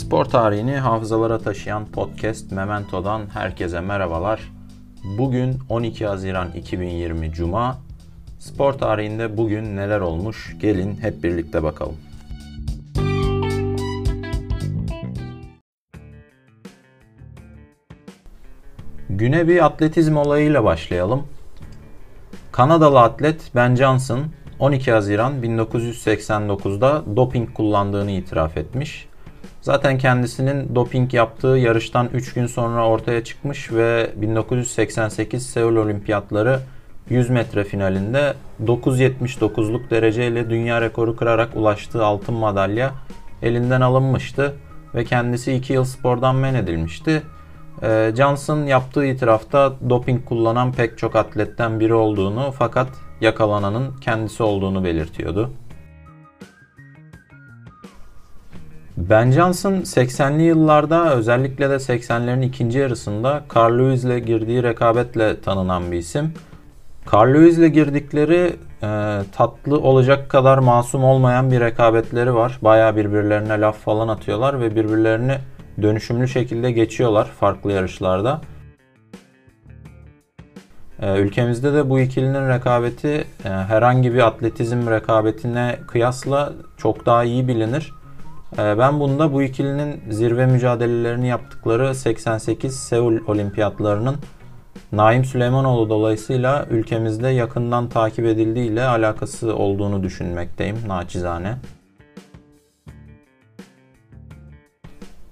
Spor tarihini hafızalara taşıyan podcast Memento'dan herkese merhabalar. Bugün 12 Haziran 2020 Cuma. Spor tarihinde bugün neler olmuş? Gelin hep birlikte bakalım. Güne bir atletizm olayıyla başlayalım. Kanadalı atlet Ben Johnson 12 Haziran 1989'da doping kullandığını itiraf etmiş. Zaten kendisinin doping yaptığı yarıştan 3 gün sonra ortaya çıkmış ve 1988 Seul Olimpiyatları 100 metre finalinde 9.79'luk dereceyle dünya rekoru kırarak ulaştığı altın madalya elinden alınmıştı ve kendisi 2 yıl spordan men edilmişti. Ee, Johnson yaptığı itirafta doping kullanan pek çok atletten biri olduğunu fakat yakalananın kendisi olduğunu belirtiyordu. Ben Johnson 80'li yıllarda özellikle de 80'lerin ikinci yarısında Carl Lewis ile girdiği rekabetle tanınan bir isim. Carl Lewis ile girdikleri e, tatlı olacak kadar masum olmayan bir rekabetleri var. Baya birbirlerine laf falan atıyorlar ve birbirlerini dönüşümlü şekilde geçiyorlar farklı yarışlarda. E, ülkemizde de bu ikilinin rekabeti e, herhangi bir atletizm rekabetine kıyasla çok daha iyi bilinir. E, ben bunda bu ikilinin zirve mücadelelerini yaptıkları 88 Seul Olimpiyatlarının Naim Süleymanoğlu dolayısıyla ülkemizde yakından takip edildiği ile alakası olduğunu düşünmekteyim naçizane.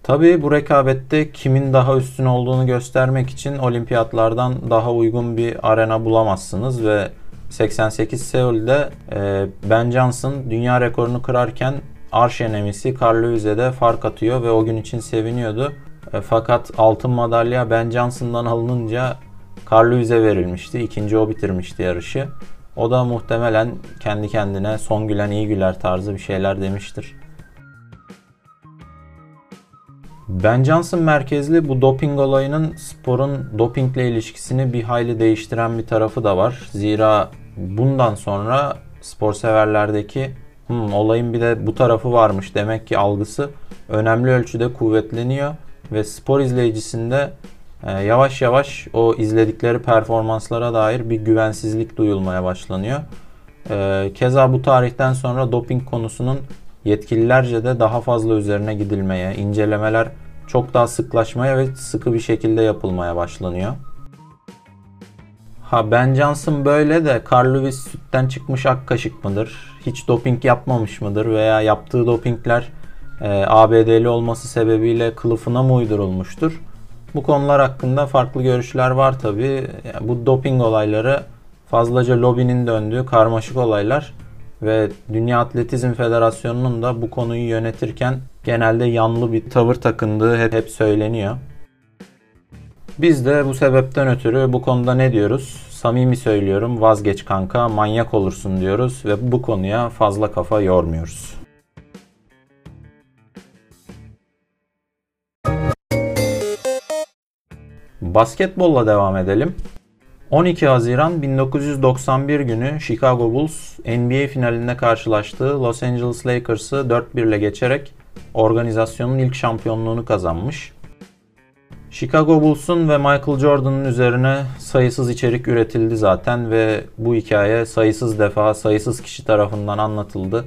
Tabii bu rekabette kimin daha üstün olduğunu göstermek için olimpiyatlardan daha uygun bir arena bulamazsınız ve 88 Seul'de e, Ben Johnson dünya rekorunu kırarken arş enemisi Carl de fark atıyor ve o gün için seviniyordu. E, fakat altın madalya Ben Johnson'dan alınınca Carl verilmişti. İkinci o bitirmişti yarışı. O da muhtemelen kendi kendine son gülen iyi güler tarzı bir şeyler demiştir. Ben Johnson merkezli bu doping olayının sporun dopingle ilişkisini bir hayli değiştiren bir tarafı da var. Zira bundan sonra spor severlerdeki hmm, olayın bir de bu tarafı varmış demek ki algısı önemli ölçüde kuvvetleniyor ve spor izleyicisinde e, yavaş yavaş o izledikleri performanslara dair bir güvensizlik duyulmaya başlanıyor. E, keza bu tarihten sonra doping konusunun yetkililerce de daha fazla üzerine gidilmeye, incelemeler çok daha sıklaşmaya ve sıkı bir şekilde yapılmaya başlanıyor. Ha Ben Johnson böyle de Carl Lewis sütten çıkmış ak kaşık mıdır? Hiç doping yapmamış mıdır? Veya yaptığı dopingler e, ABD'li olması sebebiyle kılıfına mı uydurulmuştur? Bu konular hakkında farklı görüşler var tabi. Yani bu doping olayları fazlaca lobinin döndüğü karmaşık olaylar ve Dünya Atletizm Federasyonu'nun da bu konuyu yönetirken genelde yanlı bir tavır takındığı hep, hep söyleniyor. Biz de bu sebepten ötürü bu konuda ne diyoruz? Samimi söylüyorum vazgeç kanka manyak olursun diyoruz ve bu konuya fazla kafa yormuyoruz. Basketbolla devam edelim. 12 Haziran 1991 günü Chicago Bulls NBA finalinde karşılaştığı Los Angeles Lakers'ı 4-1 ile geçerek organizasyonun ilk şampiyonluğunu kazanmış. Chicago Bulls'un ve Michael Jordan'ın üzerine sayısız içerik üretildi zaten ve bu hikaye sayısız defa sayısız kişi tarafından anlatıldı.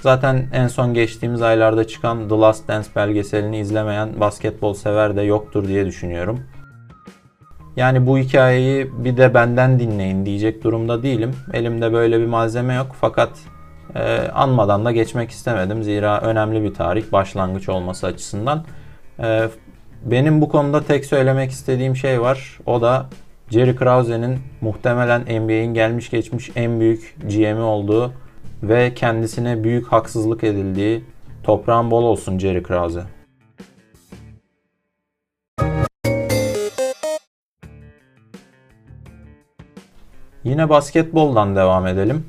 Zaten en son geçtiğimiz aylarda çıkan The Last Dance belgeselini izlemeyen basketbol sever de yoktur diye düşünüyorum. Yani bu hikayeyi bir de benden dinleyin diyecek durumda değilim. Elimde böyle bir malzeme yok fakat e, anmadan da geçmek istemedim. Zira önemli bir tarih başlangıç olması açısından. E, benim bu konuda tek söylemek istediğim şey var. O da Jerry Krause'nin muhtemelen NBA'in gelmiş geçmiş en büyük GM'i olduğu ve kendisine büyük haksızlık edildiği toprağın bol olsun Jerry Krause. Yine basketboldan devam edelim.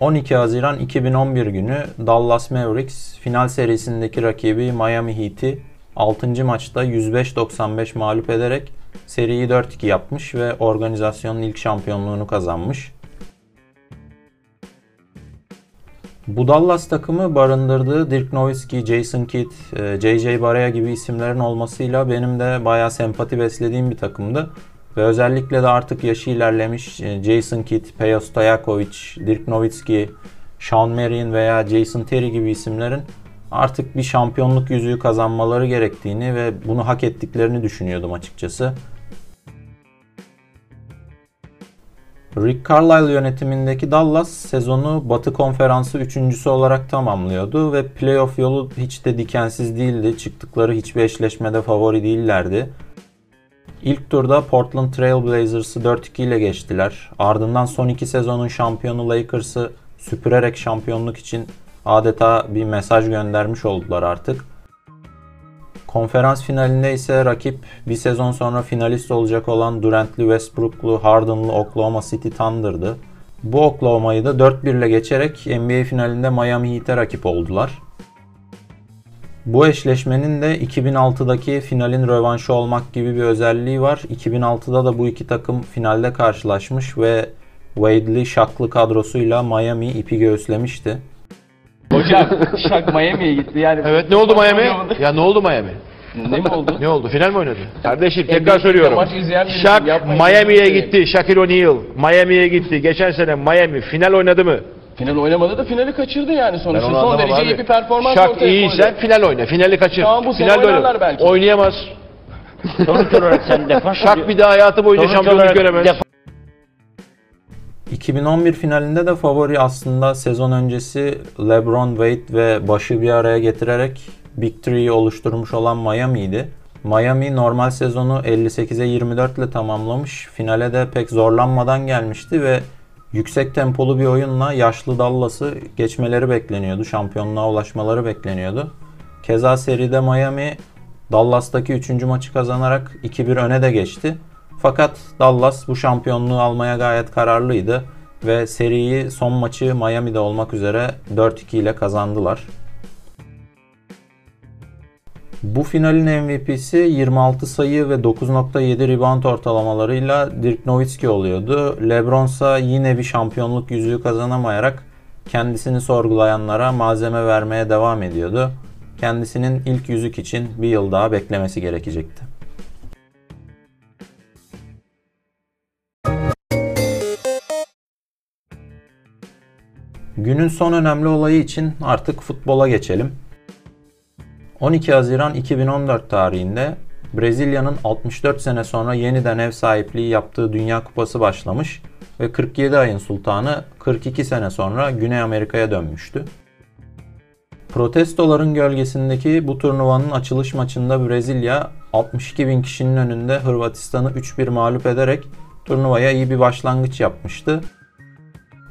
12 Haziran 2011 günü Dallas Mavericks final serisindeki rakibi Miami Heat'i 6. maçta 105-95 mağlup ederek seriyi 4-2 yapmış ve organizasyonun ilk şampiyonluğunu kazanmış. Bu Dallas takımı barındırdığı Dirk Nowitzki, Jason Kidd, J.J. E, Barea gibi isimlerin olmasıyla benim de bayağı sempati beslediğim bir takımdı. Ve özellikle de artık yaşı ilerlemiş e, Jason Kidd, Peja Stojakovic, Dirk Nowitzki, Sean Marion veya Jason Terry gibi isimlerin artık bir şampiyonluk yüzüğü kazanmaları gerektiğini ve bunu hak ettiklerini düşünüyordum açıkçası. Rick Carlisle yönetimindeki Dallas sezonu Batı Konferansı üçüncüsü olarak tamamlıyordu ve playoff yolu hiç de dikensiz değildi. Çıktıkları hiçbir eşleşmede favori değillerdi. İlk turda Portland Trail Blazers'ı 4-2 ile geçtiler. Ardından son iki sezonun şampiyonu Lakers'ı süpürerek şampiyonluk için adeta bir mesaj göndermiş oldular artık. Konferans finalinde ise rakip bir sezon sonra finalist olacak olan Durant'li, Westbrook'lu, Harden'lı Oklahoma City Thunder'dı. Bu Oklahoma'yı da 4-1 ile geçerek NBA finalinde Miami Heat'e rakip oldular. Bu eşleşmenin de 2006'daki finalin rövanşı olmak gibi bir özelliği var. 2006'da da bu iki takım finalde karşılaşmış ve Wade'li Shaq'lı kadrosuyla Miami ipi göğüslemişti. Hocam Shaq Miami'ye gitti yani. Evet ne oldu Miami? Ya ne oldu Miami? Ne mi oldu? Ne oldu? Final mi oynadı? Kardeşim tekrar söylüyorum. maç izleyen birisi Shaq yapmayın. Miami'ye gitti. Shaquille O'Neal Miami'ye gitti. Geçen sene Miami final oynadı mı? Final oynamadı da finali kaçırdı yani Ben sonuçta. onu Son anlamam derece abi. iyi bir performans Shaq ortaya iyiyse koydu. final oyna. Finali kaçır. Tamam, bu sene Finalde oyna. oynarlar belki. Oynayamaz. Sonuç olarak sen defans Shaq bir daha hayatı boyunca Sonuç şampiyonluk olarak göremez. defans 2011 finalinde de favori aslında sezon öncesi LeBron, Wade ve başı bir araya getirerek Big Three'yi oluşturmuş olan Miami'ydi. Miami normal sezonu 58'e 24 ile tamamlamış. Finale de pek zorlanmadan gelmişti ve yüksek tempolu bir oyunla yaşlı Dallas'ı geçmeleri bekleniyordu. Şampiyonluğa ulaşmaları bekleniyordu. Keza seride Miami Dallas'taki 3. maçı kazanarak 2-1 öne de geçti. Fakat Dallas bu şampiyonluğu almaya gayet kararlıydı ve seriyi son maçı Miami'de olmak üzere 4-2 ile kazandılar. Bu finalin MVP'si 26 sayı ve 9.7 rebound ortalamalarıyla Dirk Nowitzki oluyordu. LeBron ise yine bir şampiyonluk yüzüğü kazanamayarak kendisini sorgulayanlara malzeme vermeye devam ediyordu. Kendisinin ilk yüzük için bir yıl daha beklemesi gerekecekti. Günün son önemli olayı için artık futbola geçelim. 12 Haziran 2014 tarihinde Brezilya'nın 64 sene sonra yeniden ev sahipliği yaptığı Dünya Kupası başlamış ve 47 ayın sultanı 42 sene sonra Güney Amerika'ya dönmüştü. Protestoların gölgesindeki bu turnuvanın açılış maçında Brezilya 62 bin kişinin önünde Hırvatistan'ı 3-1 mağlup ederek turnuvaya iyi bir başlangıç yapmıştı.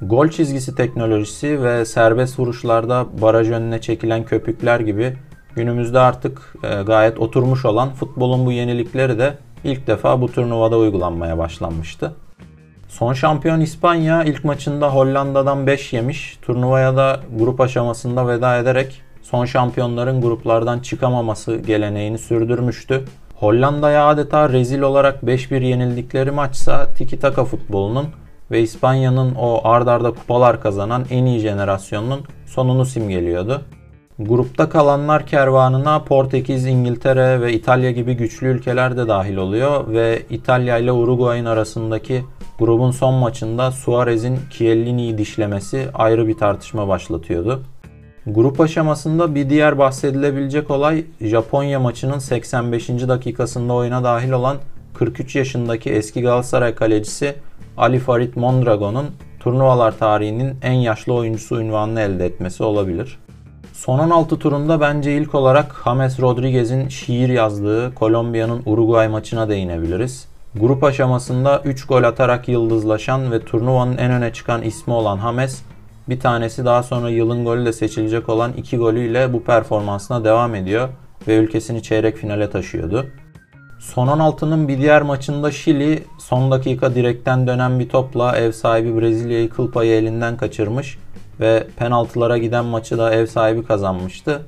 Gol çizgisi teknolojisi ve serbest vuruşlarda baraj önüne çekilen köpükler gibi günümüzde artık e, gayet oturmuş olan futbolun bu yenilikleri de ilk defa bu turnuvada uygulanmaya başlanmıştı. Son şampiyon İspanya ilk maçında Hollanda'dan 5 yemiş. Turnuvaya da grup aşamasında veda ederek son şampiyonların gruplardan çıkamaması geleneğini sürdürmüştü. Hollanda'ya adeta rezil olarak 5-1 yenildikleri maçsa tiki taka futbolunun ve İspanya'nın o ard arda kupalar kazanan en iyi jenerasyonunun sonunu simgeliyordu. Grupta kalanlar kervanına Portekiz, İngiltere ve İtalya gibi güçlü ülkeler de dahil oluyor ve İtalya ile Uruguay'ın arasındaki grubun son maçında Suarez'in Chiellini'yi dişlemesi ayrı bir tartışma başlatıyordu. Grup aşamasında bir diğer bahsedilebilecek olay Japonya maçının 85. dakikasında oyuna dahil olan 43 yaşındaki eski Galatasaray kalecisi Ali Farid Mondragon'un turnuvalar tarihinin en yaşlı oyuncusu ünvanını elde etmesi olabilir. Son 16 turunda bence ilk olarak James Rodriguez'in şiir yazdığı Kolombiya'nın Uruguay maçına değinebiliriz. Grup aşamasında 3 gol atarak yıldızlaşan ve turnuvanın en öne çıkan ismi olan James, bir tanesi daha sonra yılın golü de seçilecek olan 2 golüyle bu performansına devam ediyor ve ülkesini çeyrek finale taşıyordu. Son 16'nın bir diğer maçında Şili son dakika direkten dönen bir topla ev sahibi Brezilya'yı kıl payı elinden kaçırmış ve penaltılara giden maçı da ev sahibi kazanmıştı.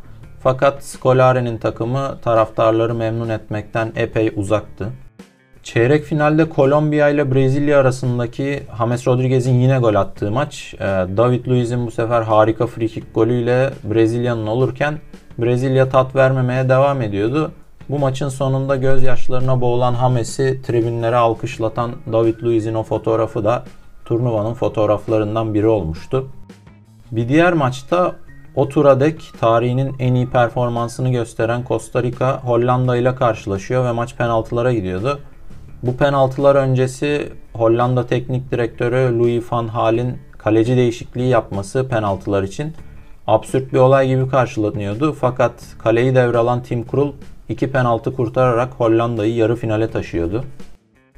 Fakat Scolari'nin takımı taraftarları memnun etmekten epey uzaktı. Çeyrek finalde Kolombiya ile Brezilya arasındaki James Rodriguez'in yine gol attığı maç. e, David Luiz'in bu sefer harika frikik golüyle Brezilya'nın olurken Brezilya tat vermemeye devam ediyordu. Bu maçın sonunda gözyaşlarına boğulan James'i tribünlere alkışlatan David Luiz'in o fotoğrafı da turnuvanın fotoğraflarından biri olmuştu. Bir diğer maçta o tura dek tarihinin en iyi performansını gösteren Costa Rica Hollanda ile karşılaşıyor ve maç penaltılara gidiyordu. Bu penaltılar öncesi Hollanda Teknik Direktörü Louis van Gaal'in kaleci değişikliği yapması penaltılar için absürt bir olay gibi karşılanıyordu. Fakat kaleyi devralan Tim Krul iki penaltı kurtararak Hollanda'yı yarı finale taşıyordu.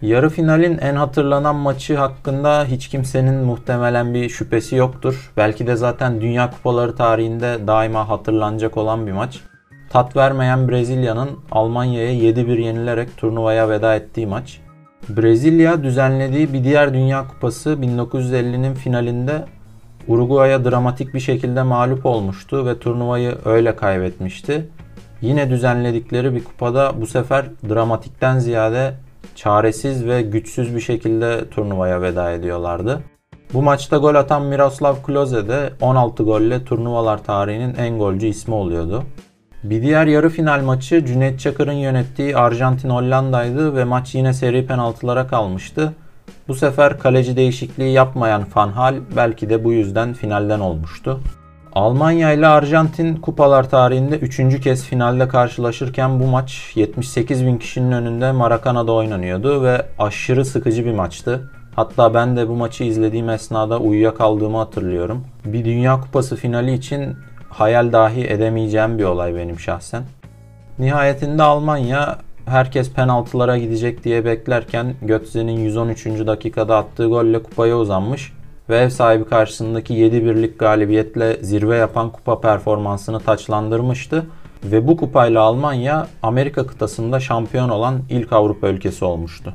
Yarı finalin en hatırlanan maçı hakkında hiç kimsenin muhtemelen bir şüphesi yoktur. Belki de zaten Dünya Kupaları tarihinde daima hatırlanacak olan bir maç. Tat vermeyen Brezilya'nın Almanya'ya 7-1 yenilerek turnuvaya veda ettiği maç. Brezilya düzenlediği bir diğer Dünya Kupası 1950'nin finalinde Uruguay'a dramatik bir şekilde mağlup olmuştu ve turnuvayı öyle kaybetmişti. Yine düzenledikleri bir kupada bu sefer dramatikten ziyade çaresiz ve güçsüz bir şekilde turnuvaya veda ediyorlardı. Bu maçta gol atan Miroslav Klose de 16 golle turnuvalar tarihinin en golcü ismi oluyordu. Bir diğer yarı final maçı Cüneyt Çakır'ın yönettiği Arjantin Hollanda'ydı ve maç yine seri penaltılara kalmıştı. Bu sefer kaleci değişikliği yapmayan Van Hal belki de bu yüzden finalden olmuştu. Almanya ile Arjantin kupalar tarihinde 3. kez finalde karşılaşırken bu maç 78 bin kişinin önünde Maracana'da oynanıyordu ve aşırı sıkıcı bir maçtı. Hatta ben de bu maçı izlediğim esnada uyuyakaldığımı hatırlıyorum. Bir Dünya Kupası finali için hayal dahi edemeyeceğim bir olay benim şahsen. Nihayetinde Almanya herkes penaltılara gidecek diye beklerken Götze'nin 113. dakikada attığı golle kupaya uzanmış ve ev sahibi karşısındaki 7-1'lik galibiyetle zirve yapan kupa performansını taçlandırmıştı. Ve bu kupayla Almanya Amerika kıtasında şampiyon olan ilk Avrupa ülkesi olmuştu.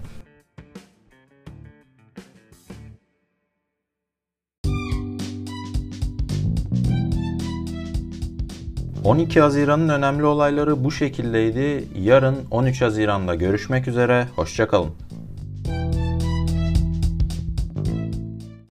...12 Haziran'ın önemli olayları bu şekildeydi. Yarın 13 Haziran'da görüşmek üzere. Hoşçakalın.